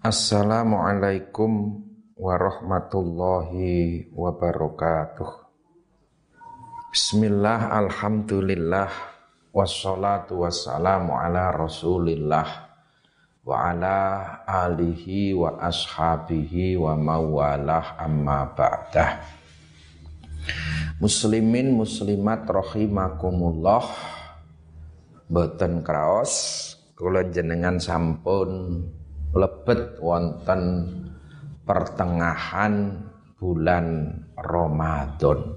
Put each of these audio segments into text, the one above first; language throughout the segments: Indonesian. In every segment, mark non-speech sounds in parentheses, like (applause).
Assalamualaikum warahmatullahi wabarakatuh. Bismillah, alhamdulillah, wassalatu wassalamu ala rasulillah wa ala alihi wa ashabihi wa mawalah amma ba'dah. Muslimin muslimat rahimakumullah boten kraos kula jenengan sampun lebet wonten pertengahan bulan Ramadan.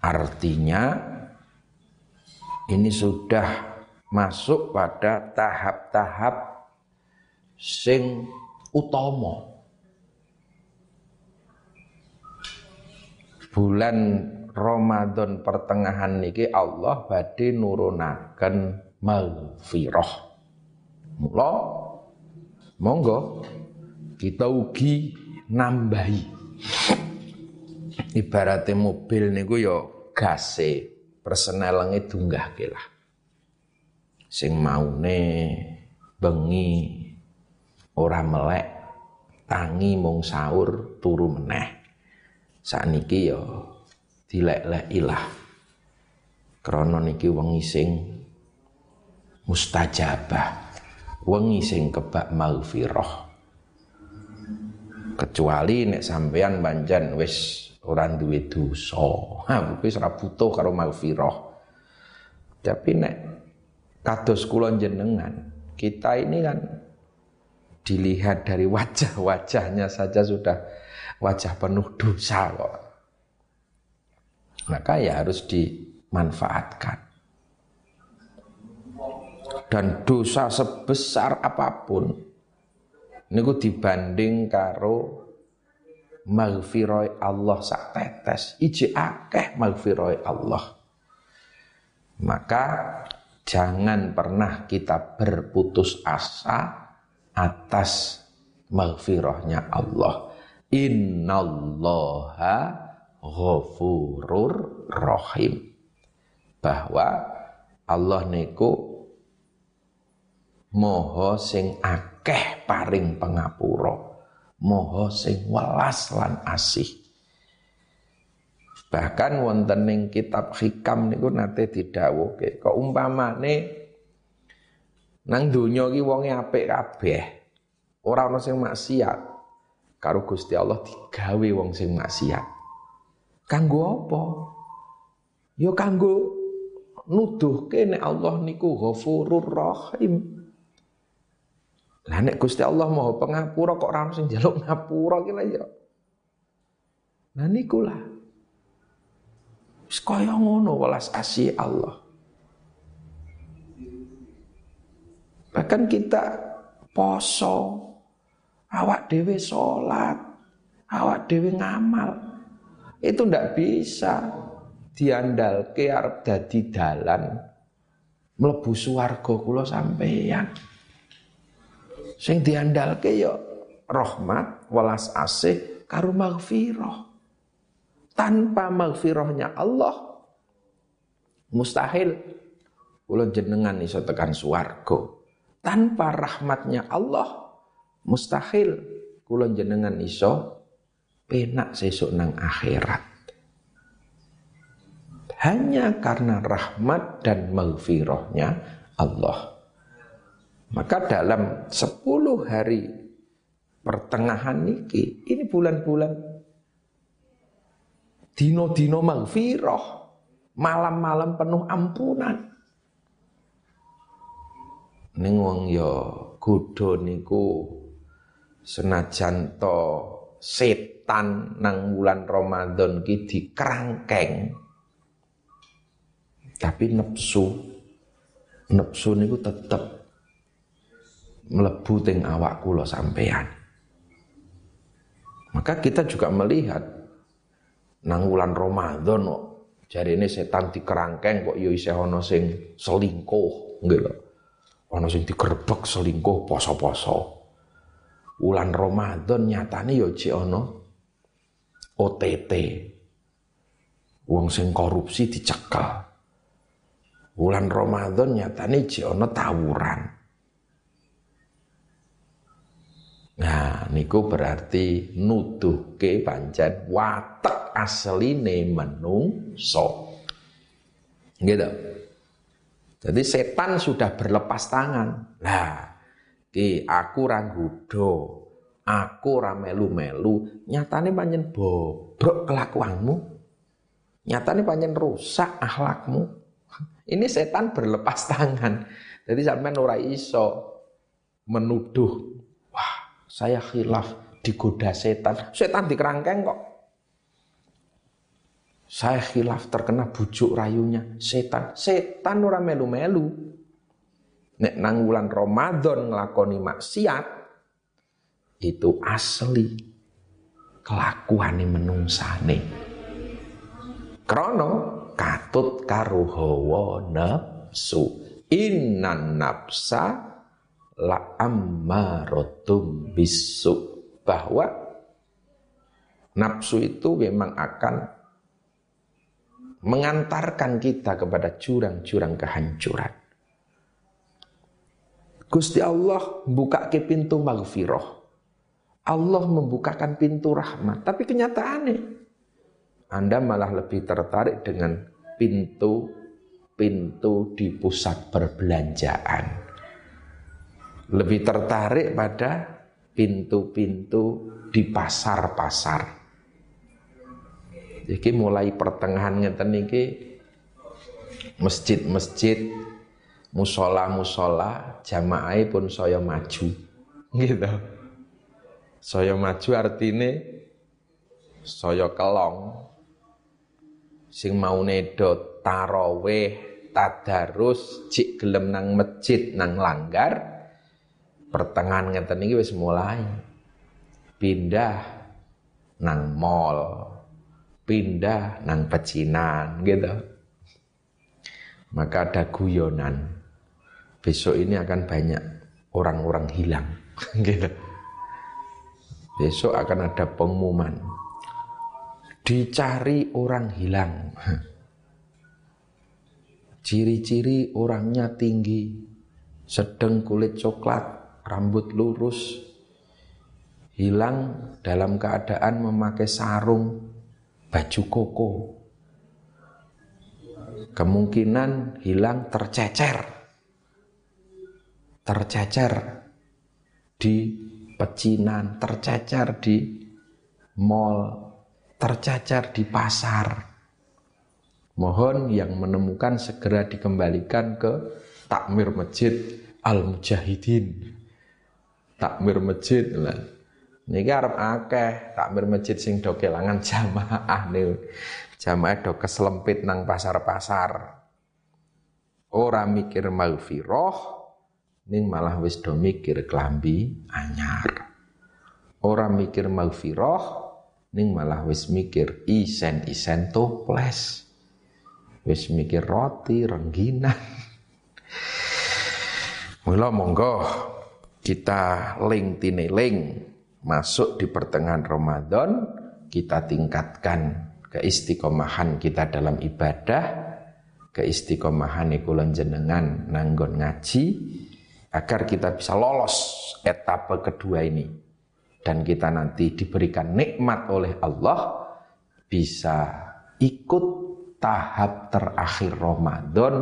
Artinya ini sudah masuk pada tahap-tahap sing utama. Bulan Ramadan pertengahan niki Allah badhe nurunaken maghfirah. Mula monggo kita ugi nambahi. Ibaratnya mobil niku ya gase persnelenge dunggahke lah. Sing maune bengi ora melek tangi mung sahur turu meneh. Sakniki ya dilek-leki lah. Krana niki wengi sing mustajabah wengi sing kebak maghfirah kecuali nek sampean banjan wis ora duwe dosa. Ha wis ora butuh karo maghfirah tapi nek kados kula jenengan kita ini kan dilihat dari wajah-wajahnya saja sudah wajah penuh dosa kok. Maka ya harus dimanfaatkan dan dosa sebesar apa pun niku dibanding karo maghfirah Allah sak tetes. Iji akeh Allah. Maka jangan pernah kita berputus asa atas maghfirahnya Allah. Innallaha ghafurur rahim. Bahwa Allah niku Moho sing akeh paring pengapura. Moho sing welas lan asih. Bahkan wonten ing kitab hikam niku nate didhawuhke kok umpamane nang donya iki wonge apik kabeh ora ana sing maksiat. Karo Gusti Allah digawe wong sing maksiat. Kanggo apa? Ya kanggo nuduhke nek Allah niku Ghafurur Rahim lah nek Gusti Allah mau pengapura kok ora sing njaluk ngapura ki ya. Nah niku lah. Wis kaya ngono welas asih Allah. Bahkan kita poso, awak dewe sholat, awak dewe ngamal. Itu ndak bisa diandal ke arep dadi dalan mlebu swarga kula sampeyan. Sing diandalke ya rahmat, welas asih karo maghfirah. Tanpa maghfirahnya Allah mustahil kula jenengan iso tekan swarga. Tanpa rahmatnya Allah mustahil kula jenengan iso penak sesuk nang akhirat. Hanya karena rahmat dan maghfirahnya Allah. Maka dalam 10 hari pertengahan niki, ini bulan-bulan dino-dino maghfirah, malam-malam penuh ampunan. Ning wong ya kudo niku senajan to setan nang bulan Ramadan ki dikerangkeng. Tapi nepsu nepsu niku tetep melebu ting awak kula sampean. Maka kita juga melihat nang wulan Ramadan kok jari ini setan dikerangkeng kok yo isih ana sing selingkuh nggih lho. Ana sing digerebek selingkuh poso-poso. Wulan Ramadan nyatane yo jek ana OTT. Wong sing korupsi dicekel. Wulan Ramadan nyatane jek ana tawuran. Niku berarti nuduhke pancen watek asline menungso. Gitu. Jadi setan sudah berlepas tangan. Lah, ki aku ranggudo, aku ora melu-melu, nyatane pancen bobrok kelakuanmu. Nyatane pancen rusak akhlakmu. Ini setan berlepas tangan. Jadi sampean ora iso menuduh, saya khilaf digoda setan. Setan dikerangkeng kok. Saya khilaf terkena bujuk rayunya setan. Setan ora melu-melu. Nek nang wulan Ramadan nglakoni maksiat itu asli kelakuane menungsane. Krono katut karo hawa nafsu. Innan nafsa la ammarotum bisu bahwa nafsu itu memang akan mengantarkan kita kepada jurang-jurang kehancuran. Gusti Allah buka ke pintu maghfirah. Allah membukakan pintu rahmat. Tapi kenyataannya, Anda malah lebih tertarik dengan pintu-pintu di pusat perbelanjaan. Lebih tertarik pada pintu-pintu di pasar-pasar. Iki mulai pertengahan ngeten niki masjid-masjid musola-musola jamaah pun saya maju. (laughs) Gitu. Saya maju artinya saya kelong. Sing mau nedo taraweh tadarus cik gelem nang masjid nang langgar pertengahan ngeten niki wis mulai pindah nang mall pindah nang pecinan gitu. Maka ada guyonan. Besok ini akan banyak orang-orang hilang (laughs) gitu. Besok akan ada pengumuman. Dicari orang hilang. (laughs) Ciri-ciri orangnya tinggi, sedang kulit coklat, rambut lurus, hilang dalam keadaan memakai sarung, baju koko. Kemungkinan hilang tercecer. Tercecer di pecinan, tercecer di mall, tercecer di pasar. Mohon yang menemukan segera dikembalikan ke takmir masjid Al-Mujahidin. Takmir masjid lah Niki arep akeh takmir masjid sing do kelangan (laughs) jamaah nih. Jamaah do keselempit nang pasar-pasar. Ora mikir maghfirah ning malah wis do mikir klambi anyar. Ora mikir maghfirah ning malah wis mikir isen-isen toples. Wis mikir roti rengginan. (laughs) Mula monggo kita ling tineling masuk di pertengahan Ramadan kita tingkatkan keistiqomahan kita dalam ibadah. Keistiqomahan ikulan jenengan nanggon ngaji agar kita bisa lolos etapa kedua ini. Dan kita nanti diberikan nikmat oleh Allah bisa ikut tahap terakhir Ramadan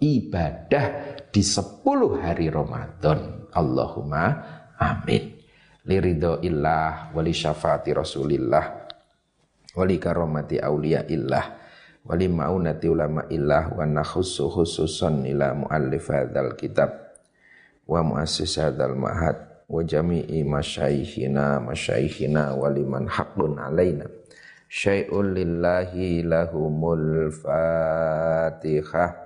ibadah di 10 hari Ramadan. Allahumma amin. Liridho illah wali syafaati rasulillah wali karomati aulia illah wali maunati ulama illah wa nakhussu khususan ila muallif hadzal kitab wa muassis hadzal mahad wa jami'i masyaikhina masyaikhina wa liman haqqun alaina. Syai'un lillahi lahumul fatihah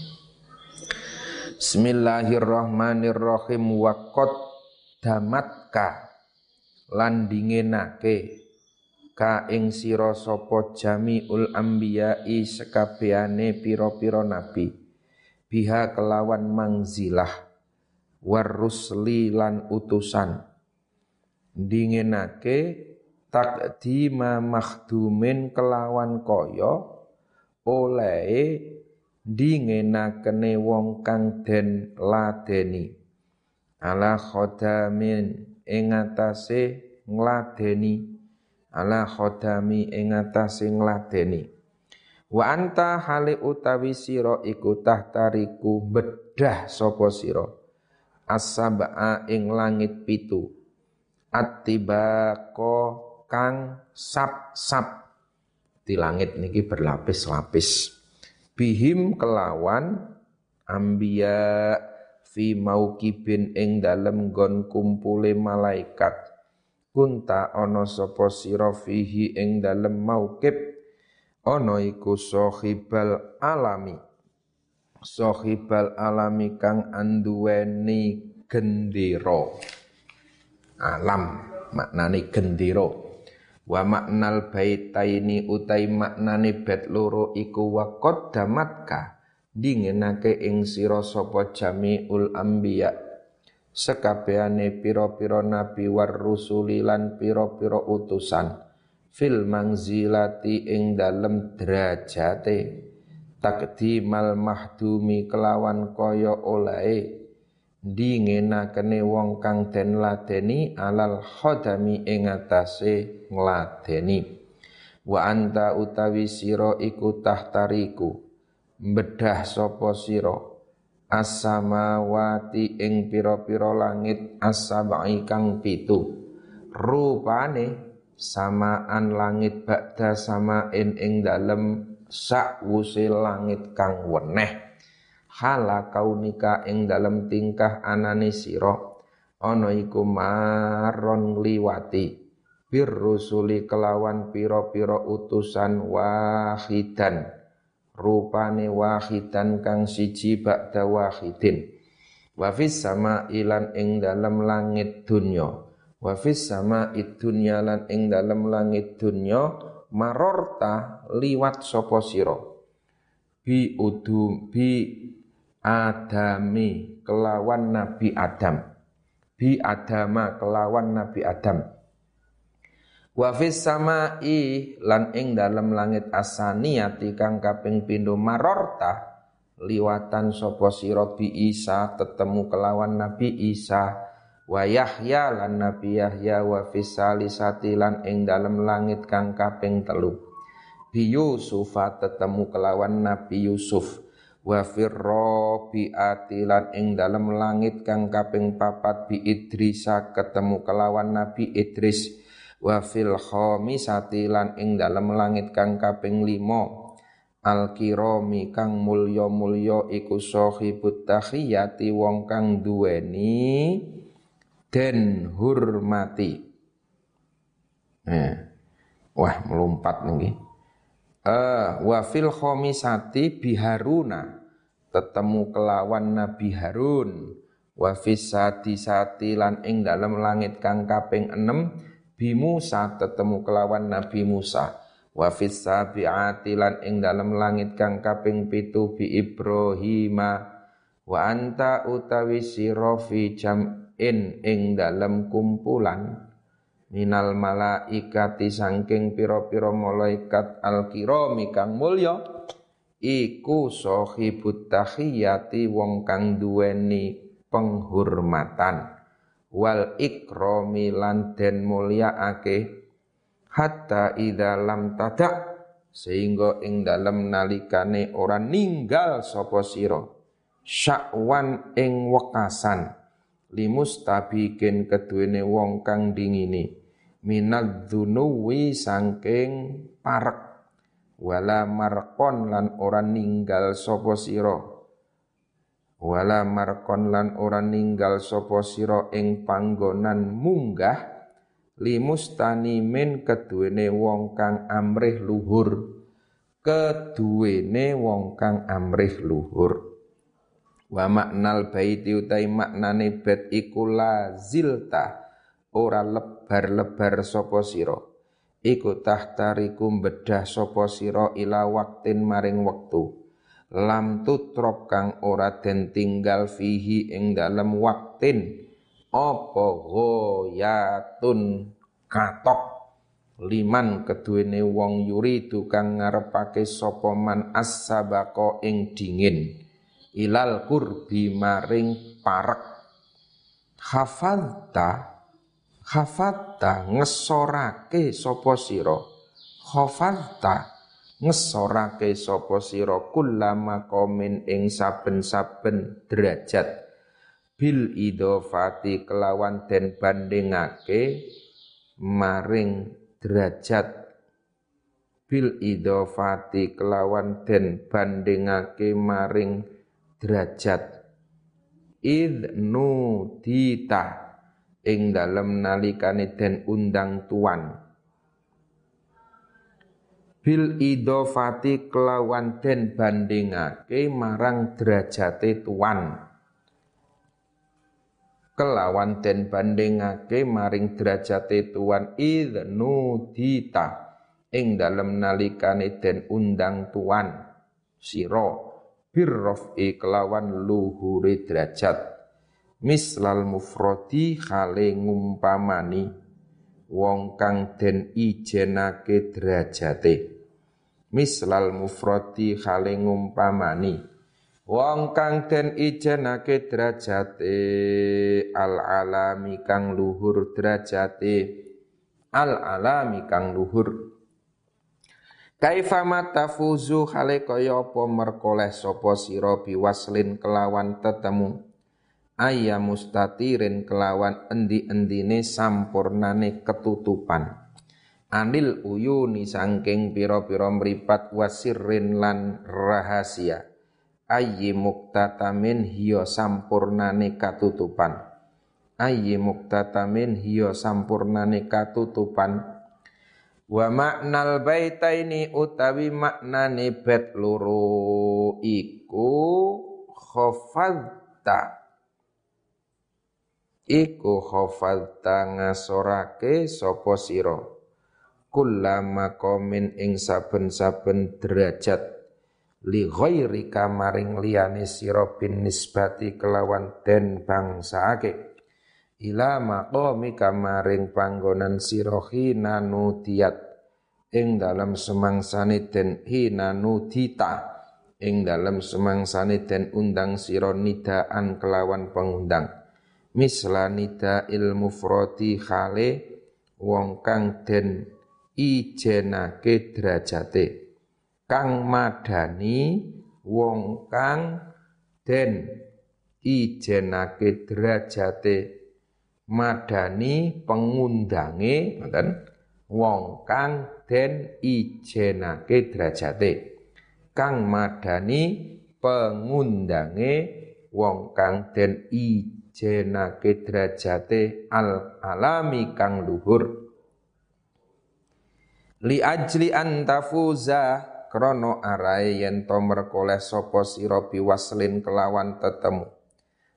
Bismillahirrahmanirrahim. Wa qad damatka. Lan dingenake. Ka ing sira sapa jamiul ambiyai sekabehane pira-pira nabi. Biha kelawan mangzilah. Warusli lan utusan. Dingenake takdima makhdumin kelawan kaya olehe dingenakene wong kang den ladeni. Ala khodamin ing atase ngladeni. Ala khodami ing atase ngladeni. Wa anta hale utawi sira iku tahtariku bedah sapa sira. As-sab'a ing langit pitu. Attibaqo kang sap-sap. Di langit niki berlapis-lapis bihim kelawan ambia fi maukibin ing dalem gon kumpule malaikat. Kunta ana sapa sira fihi ing dalem maukib? Ana iku sahibal alami. Sahibal alami kang anduweni gendera. Alam maknane gendera wa maknal baitaini utai maknane bet loro iku waqad damatka dingenake ing sira sapa jamiul anbiya. Sekabehane pira-pira nabi war rusuli lan pira-pira utusan. Fil mangzilati ing dalem derajate. Takdimal mahdumi kelawan kaya olae dingenakene wong kang den ladeni alal khodami ing atase ngladeni. Wa anta utawi sira iku tahtariku bedah sapa sira? As-samawati ing pira-pira langit as-sab'i kang pitu. Rupane samaan langit ba'da samain ing dalem sakwuse langit kang weneh hala kaunika ing dalem tingkah anane sira. Ana iku maron liwati bir rusuli kelawan pira-pira utusan wahidan. Rupane wahidan kang siji ba'da wahidin. Wa fis sama ilan ing dalam langit dunya. Wa fis sama dunya lan ing dalam langit dunya marorta liwat sapa sira? Bi udum bi adami kelawan nabi adam. Bi adama kelawan nabi adam. Wa fis samai lan ing dalem langit asaniyati kang kaping pindho marorta liwatan sapa sira bi Isa tetemu kelawan Nabi Isa. Wa Yahya lan Nabi Yahya wa fis salisati lan ing dalem langit kang kaping telu. Bi Yusuf tetemu kelawan Nabi Yusuf wa firrabiati lan ing dalem langit kang kaping papat bi Idrisa ketemu kelawan Nabi Idris. Wa fil khamisati lan ing dalem langit kang kaping 5 al kirami kang mulya-mulya iku sahibut tahiyati wong kang duweni den hurmati eh wah melompat niki eh wa fil khamisati biharuna. Tetemu kelawan Nabi Harun. Wa fis sati lan ing dalem langit kang kaping 6 Bi Musa tetemu kelawan Nabi Musa. Wa fis sabiati lan ing dalam langit kang kaping pitu bi Ibrahim wa anta utawi sira fi jam'in ing dalam kumpulan minal malaikati sangking pira-pira malaikat al-kirami kang mulya iku sahibut tahiyati wong kang duweni penghormatan. Wal ikrami lan den mulyaake hatta idza lam tada sehingga ing dalem nalikane ora ninggal sapa sira. Syakwan ing wekasan limustabikin keduwene wong kang dingini minad dzunuwi sangking parek. Wala markon lan ora ninggal sapa sira. Wala markon lan ora ninggal sapa sira ing panggonan munggah limustani min keduwene wong kang amrih luhur. Keduwene wong kang amrih luhur. Wa maknal baiti utai maknane bet iku lazilta ora lebar-lebar sapa sira. Iku tahtariku bedah sapa sira ila waktin maring wektu. Lam tutrok kang ora den tinggal fihi ing dalem waktin. Apa goyatun katok? Liman keduwene wong yuri tukang ngarepake sapa man as-sabaqa ing dingin. Ilal kurbi maring parek. Hafadta Khafata ngesorake sapa sira. Khafata ngesorake sapa sira? Kullama komen ing saben-saben derajat. Bil idofati kelawan den bandingake maring derajat. Bil idofati kelawan den bandingake maring derajat. Idnu dita ing dalem nalikane den undang tuan. Bil idofati kelawan den bandingake marang derajate tuan. Kelawan den bandingake maring derajate tuan idnu dita. Ing dalem nalikane den undang tuan. Siro birrofi kelawan luhuri derajat mislal mufrodi khale ngumpamani wong kang den ijenake derajate. Mislal mufrodi khale ngumpamani wong kang den ijenake derajate. Al alami kang luhur derajate. Al alami kang luhur. Kaifa matafuzu khale kaya apa merkoleh sapa sira biwaslin kelawan tetemu ayya mustatirin kelawan endi-endine sampurnane ketutupan. Anil uyuni sangking piro-piro meripat wasirin lan rahasia. Ayyi muktatamin hiyo sampurnane katutupan. Ayyi muktatamin hiyo sampurnane katutupan. Wa maknal baitaini utawi maknane bet loro iku khafadta iku khafalta ngasorake sapa sira? Kullama qamin ing saben-saben derajat li ghairika maring liyane sira bin nisbati kelawan den bangsake. Ila maqamika maring panggonan sira hina ing dalam semangsane den hina nudita ing dalam semangsane den undang sira nidaan kelawan pengundang mislanida ilmu froti khale wong kang den ijenake derajate. Kang madani wong kang den ijenake derajate. Madani pengundange ngoten wong kang den ijenake derajate. Kang madani pengundange wong kang den ijenake jenake derajate al alami kang luhur. Li ajli antafuza krono arai yen to merkoleh sapa sira biwaslin kelawan tetemu.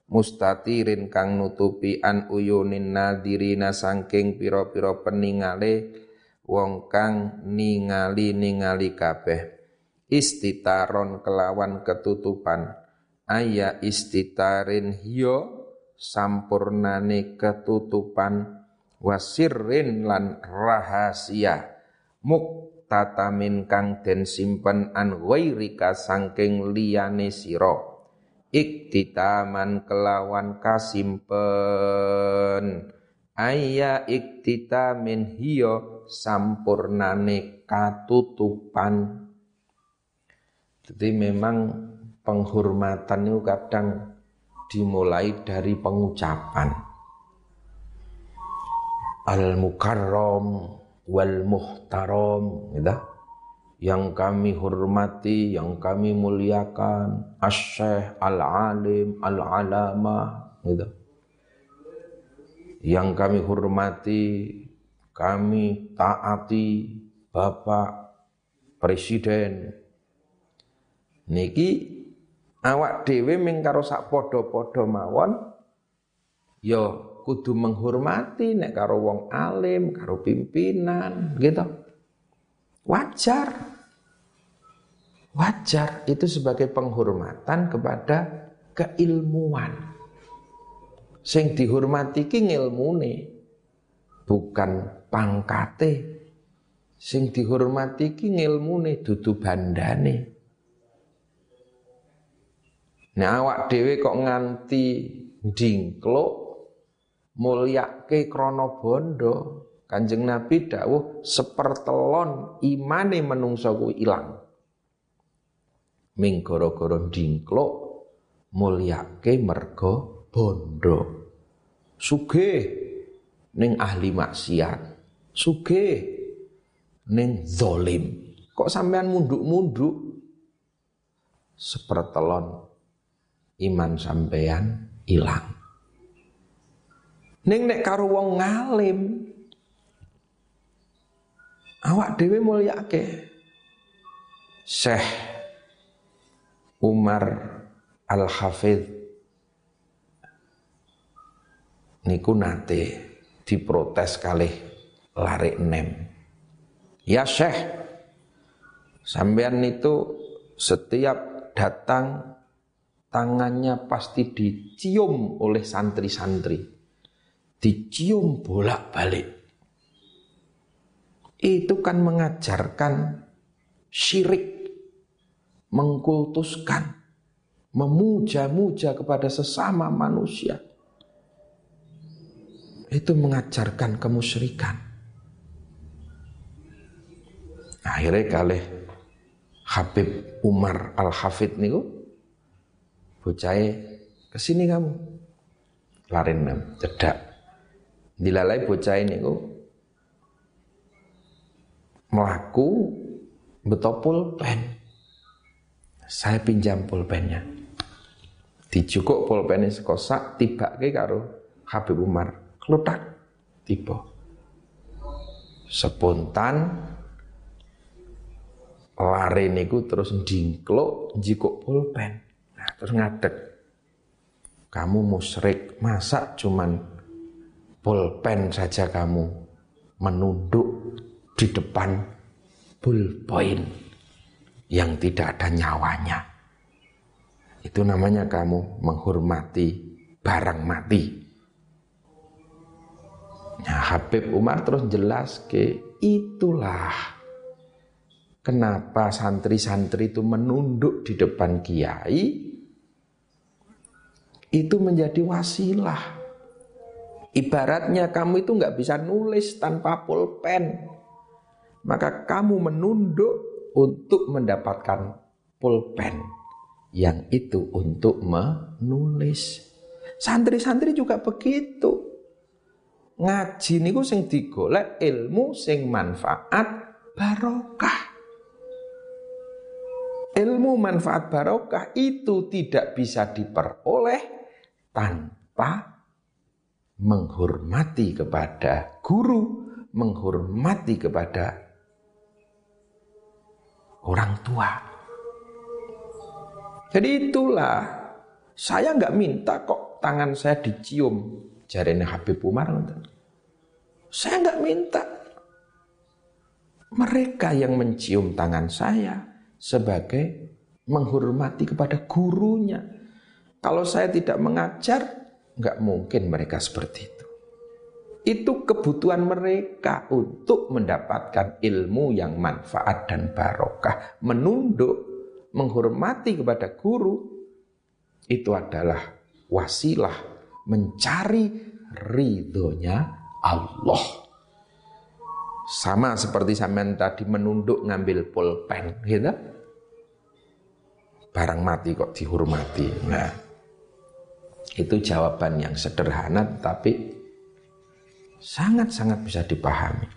Mustatirin kang nutupi an uyunin nadirina sangking pira-pira peningale wong kang ningali ningali kabeh. Istitaron kelawan ketutupan. Aya istitarin hiyo sampurnane ketutupan wasirrin lan rahasia muktatamin kang den simpen an ghairika sangking liyane sira. Iktitaman kelawan kasimpen. Ayya iktitamin hiyo sampurnane katutupan. Jadi memang penghormatan itu kadang dimulai dari pengucapan al mukarram wal muhtaram gitu yang kami hormati, yang kami muliakan, asyikh, al-alim, al-alama, gitu. Yang kami hormati, kami taati Bapak Presiden. Niki awak dhewe ming karo sak padha-padha mawon ya kudu menghormati nek karo wong alim, karo pimpinan, gitu. Wajar. Wajar itu sebagai penghormatan kepada keilmuan. Sing dihormati ki ngilmune, bukan pangkate. Sing dihormati ki ngilmune dudu bandane. Nah awak dhewe kok nganti dingkluk mulyake krana bondo. Kanjeng Nabi dawuh sepertelon imane menungso kuwi ilang. Ming gara-gara dingkluk mulyake mergo bondo. Sugih ning ahli maksiat. Sugih ning zalim. Kok sampean munduk-munduk sepertelon iman sampean ilang. Ning nek karo wong ngalim awak dhewe mulyake. Syekh Umar Al-Hafidh niku nate diprotes kali lari nem. Ya Syekh, sampean itu setiap datang tangannya pasti dicium oleh santri-santri. Dicium bolak-balik. Itu kan mengajarkan syirik, mengkultuskan, memuja-muja kepada sesama manusia. Itu mengajarkan kemusyrikan. Akhirnya kali Habib Umar Al-Hafid niku Bocahnya ke sini kamu. Larin nem, cedak. Dilalai bocah ini ku melaku betul pulpen. Saya pinjam pulpennya. Dijukuk pulpennya sekosak tiba ke karo Habib Umar. Kelutak tiba. Spontan lari niku terus dingklok jikuk pulpen. Terus ngadek. Kamu musyrik, masa cuman pulpen saja kamu menunduk di depan pulpoin yang tidak ada nyawanya. Itu namanya kamu menghormati barang mati. Nah, Habib Umar terus jelas ke itulah kenapa santri-santri itu menunduk di depan kiai itu menjadi wasilah. Ibaratnya kamu itu nggak bisa nulis tanpa pulpen. Maka kamu menunduk untuk mendapatkan pulpen. Yang itu untuk menulis. Santri-santri juga begitu. Ngaji niku sing digolek ilmu sing manfaat barokah. Ilmu manfaat barokah itu tidak bisa diperoleh tanpa menghormati kepada guru, menghormati kepada orang tua. Jadi itulah saya nggak minta kok tangan saya dicium jarinya Habib Umar. Saya nggak minta. Mereka yang mencium tangan saya sebagai menghormati kepada gurunya. Kalau saya tidak mengajar, nggak mungkin mereka seperti itu. Itu kebutuhan mereka untuk mendapatkan ilmu yang manfaat dan barokah. Menunduk, menghormati kepada guru, itu adalah wasilah mencari ridhonya Allah. Sama seperti sampean tadi menunduk ngambil pulpen, gitu. Barang mati kok dihormati. Nah, itu jawaban yang sederhana tapi sangat-sangat bisa dipahami.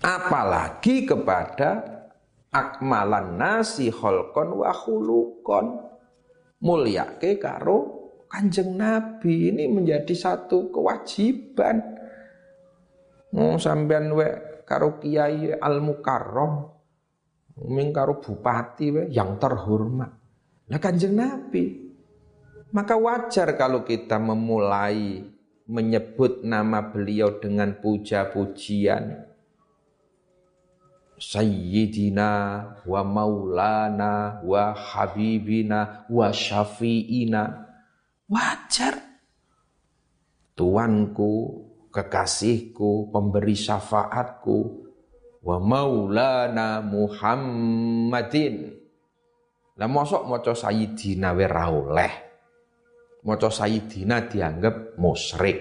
Apalagi kepada akmalan nasi holkon wa khulukon. Mulyake karo kanjeng Nabi ini menjadi satu kewajiban. Oh, sampean we karo kiai al mukarrom ming karo bupati we yang terhormat. Lah kanjeng Nabi maka wajar kalau kita memulai menyebut nama beliau dengan puja-pujian. Sayyidina wa maulana wa habibina wa syafi'ina. Wajar. Tuanku kekasihku pemberi syafaatku. Wa maulana Muhammadin. Lah mosok maca sayyidina we ra oleh maca sayyidina dianggap musyrik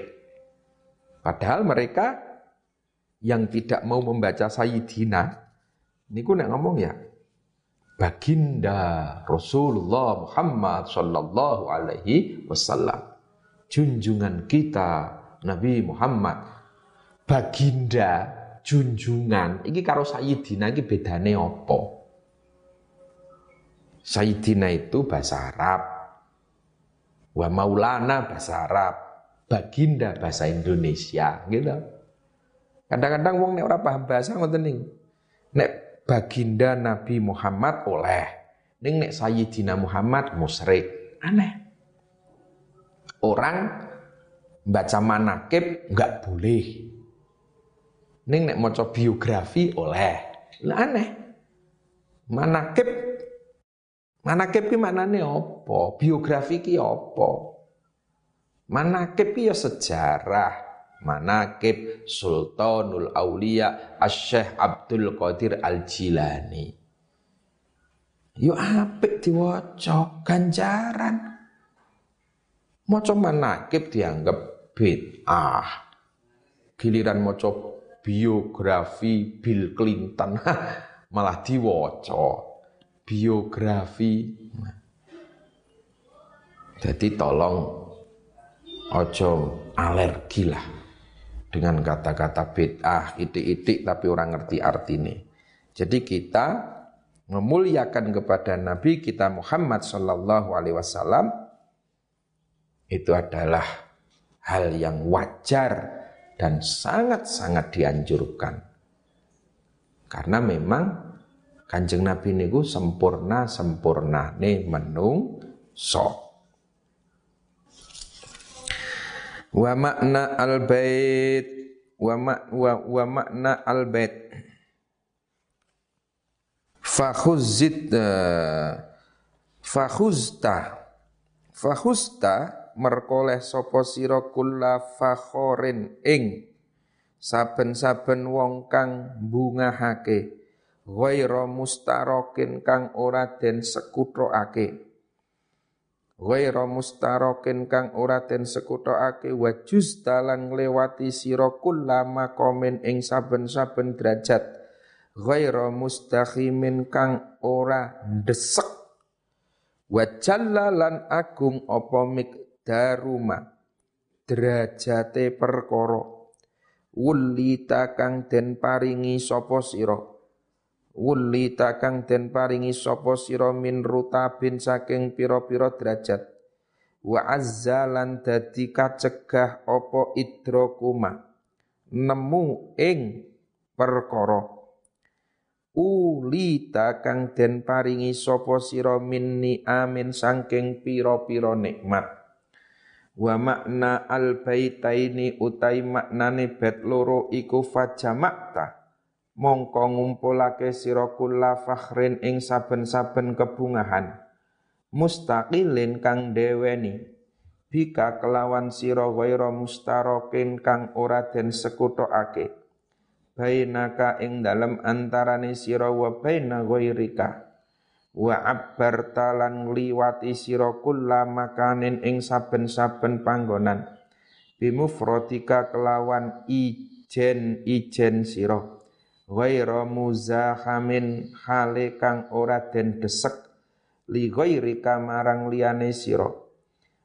padahal mereka yang tidak mau membaca sayyidina Niku nek ngomong ya baginda Rasulullah Muhammad sallallahu alaihi wasallam. Junjungan kita Nabi Muhammad. Baginda junjungan iki karo sayyidina iki bedane apa? Sayyidina itu bahasa Arab. Wa maulana bahasa Arab. Baginda bahasa Indonesia gitu. Kadang-kadang wong nek ora paham bahasa ngoten niku. Nek baginda Nabi Muhammad oleh. Ning nek Sayyidina Muhammad musyrik. Aneh. Orang baca manakib nggak boleh. Ning nek maca biografi oleh. Lah aneh. Manakib manakib ki maknane apa? Biografi ki apa? Manakib ya sejarah, Manakib Sultanul Aulia Asy-Syaikh Abdul Qadir Al-Jilani. Yo apik diwaca ganjaran. Maca manakib dianggap bid'ah. Giliran maca biografi Bill Clinton (laughs) malah diwaca biografi. Jadi tolong ojo alergi lah dengan kata-kata bid'ah, itik-itik tapi orang ngerti artinya. Jadi kita memuliakan kepada Nabi kita Muhammad Shallallahu Alaihi Wasallam itu adalah hal yang wajar dan sangat-sangat dianjurkan. Karena memang kanjeng Nabi niku sempurna sempurna nih menung sok. Wa makna al-bait. Wa, ma, wa, wa makna al-bait. Fakhuzit uh, fakhuzta. Fakhuzta merkoleh sapa sira kulla fakhorin ing saben-saben wong kang bungahake ghaira mustarokin kang ora den sekuthokake ghaira mustarokin kang ora den sekutokake wa dalang lewati sira kullama komen ing saben-saben derajat. Ghaira mustakhimin kang ora desek wa lan agung apa mikdaruma derajate perkara. Wulita kang den paringi sapa sira Wuli takang den paringi sapa sira min rutabin saking pira-pira derajat. Wa azzalan dadi kacegah apa idrokuma. Nemu ing. Uli takang den paringi sapa sira min amin saking pira-pira nikmat. Wa makna al baitaini utai maknane bet loro iku fajamakta mongko ngumpulake sira fakhrin ing saben-saben kebungahan. Mustaqilin kang deweni bika kelawan sira ghaira mustarokin kang ora den sekutokake. Bainaka ing dalem antarane sira wa baina ghairika. Wa abbar talan liwati sira makanin ing saben-saben panggonan. Bimufrodika kelawan ijen ijen sira ghaira muzahamin hale kang ora den desek li ghairika marang liyane sira.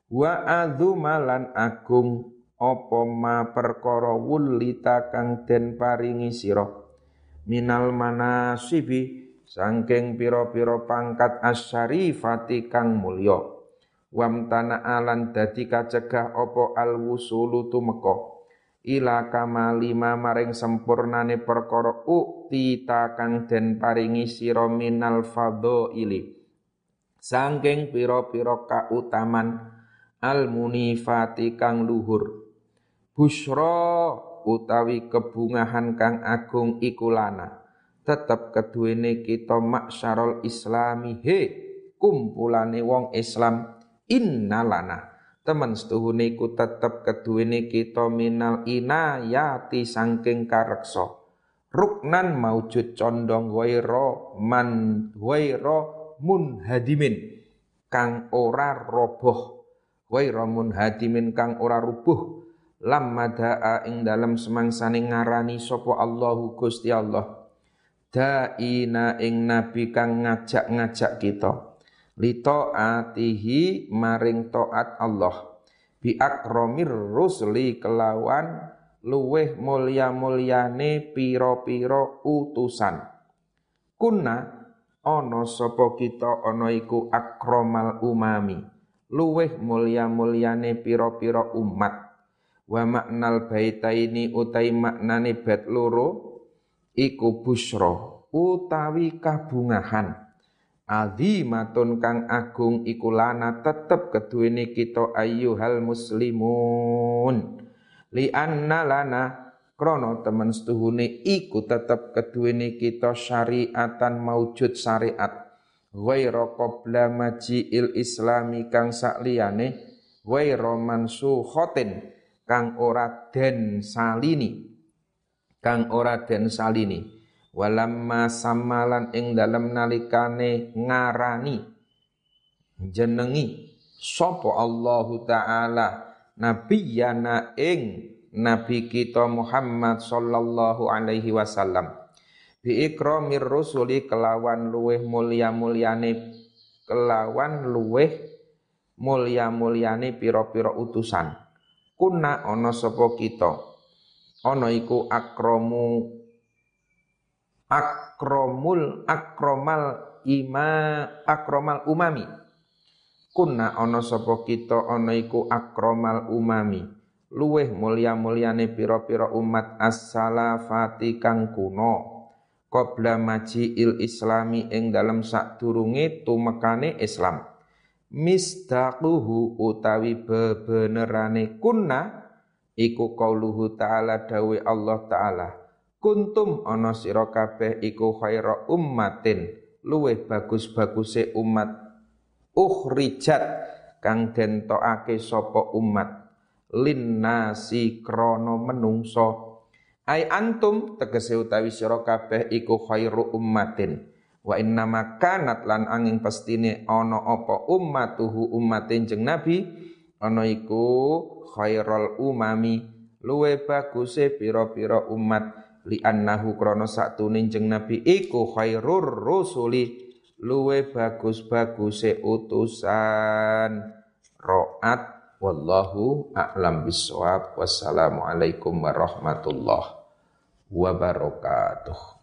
Wa adzumalan agung apa ma perkara wulita kang den paringi sira. Minal manasibi sangking pira-pira pangkat asyarifati kang mulya. Wamtana alan dadi kacegah apa alwusulu tumeka ila kamalima maring sempurnane perkara ukti kang den paringi sira minal fadhaili. Sangking pira-pira kautaman al munifati kang luhur. Busyra utawi kebungahan kang agung ikulana tetep keduwene kita maksyarul islami. He kumpulane wong Islam. Innalana temen setuhune ku tetep keduwene kita minal inayati sangking kareksa. Ruknan maujud condong wairo man wairo munhadimin. Kang ora roboh. Wairo munhadimin kang ora rubuh. Lamma da'a ing dalam semangsane ngarani sapa Allahu Gusti Allah. Da'ina ing nabi kang ngajak-ngajak kita li taatihi maring taat Allah. Bi akromir rusli kelawan luweh mulya-mulyane pira-pira utusan. Kunna ana sapa kita ana iku akromal umami. Luweh mulya-mulyane pira-pira umat. Wa maknal baitaini utai maknane bait loro iku busra utawi kabungahan azimatun kang agung iku lana tetep keduwene kita ayyuhal muslimun. Li anna lana krana temen setuhune iku tetep keduwene kita syariatan maujud syariat. Ghaira qabla maji'il islami kang sakliyane ghaira mansukhatin kang ora den salini. Kang ora den salini walamma samalan ing dalem nalikane ngarani jenengi sapa Allahu taala nabiyana ing nabi kita Muhammad sallallahu alaihi wasallam. Bi ikramir rusuli kelawan luweh mulya-mulyane kelawan luweh mulya-mulyane pira-pira utusan. Kuna ana sapa kita? Ana iku akromu akromul akromal ima akromal umami. Kuna ana sapa kita ana iku akromal umami. Luweh mulya-mulyane pira-pira umat as-salafati kang kuno. Qabla il islami ing dalam sadurunge tumekane Islam. Misdaquhu utawi bebenerane kunna iku qauluhu ta'ala dawe Allah ta'ala kuntum ana sira kabeh iku khaira ummatin. Luweh bagus-baguse umat ukhrijat kang den tokake sapa umat. Linnasi krana menungso ai antum tegese utawi sira kabeh iku khairu ummatin. Wa inna makanat lan angin pastine ana apa ummatuhu ummatin jeng Nabi ana iku khairul umami. Luwe baguse pira-pira umat li annahu krana satune jeng Nabi iku khairur rusuli. Luwe bagus-baguse utusan. Roat wallahu a'lam bisawab wassalamu alaikum warahmatullahi wabarakatuh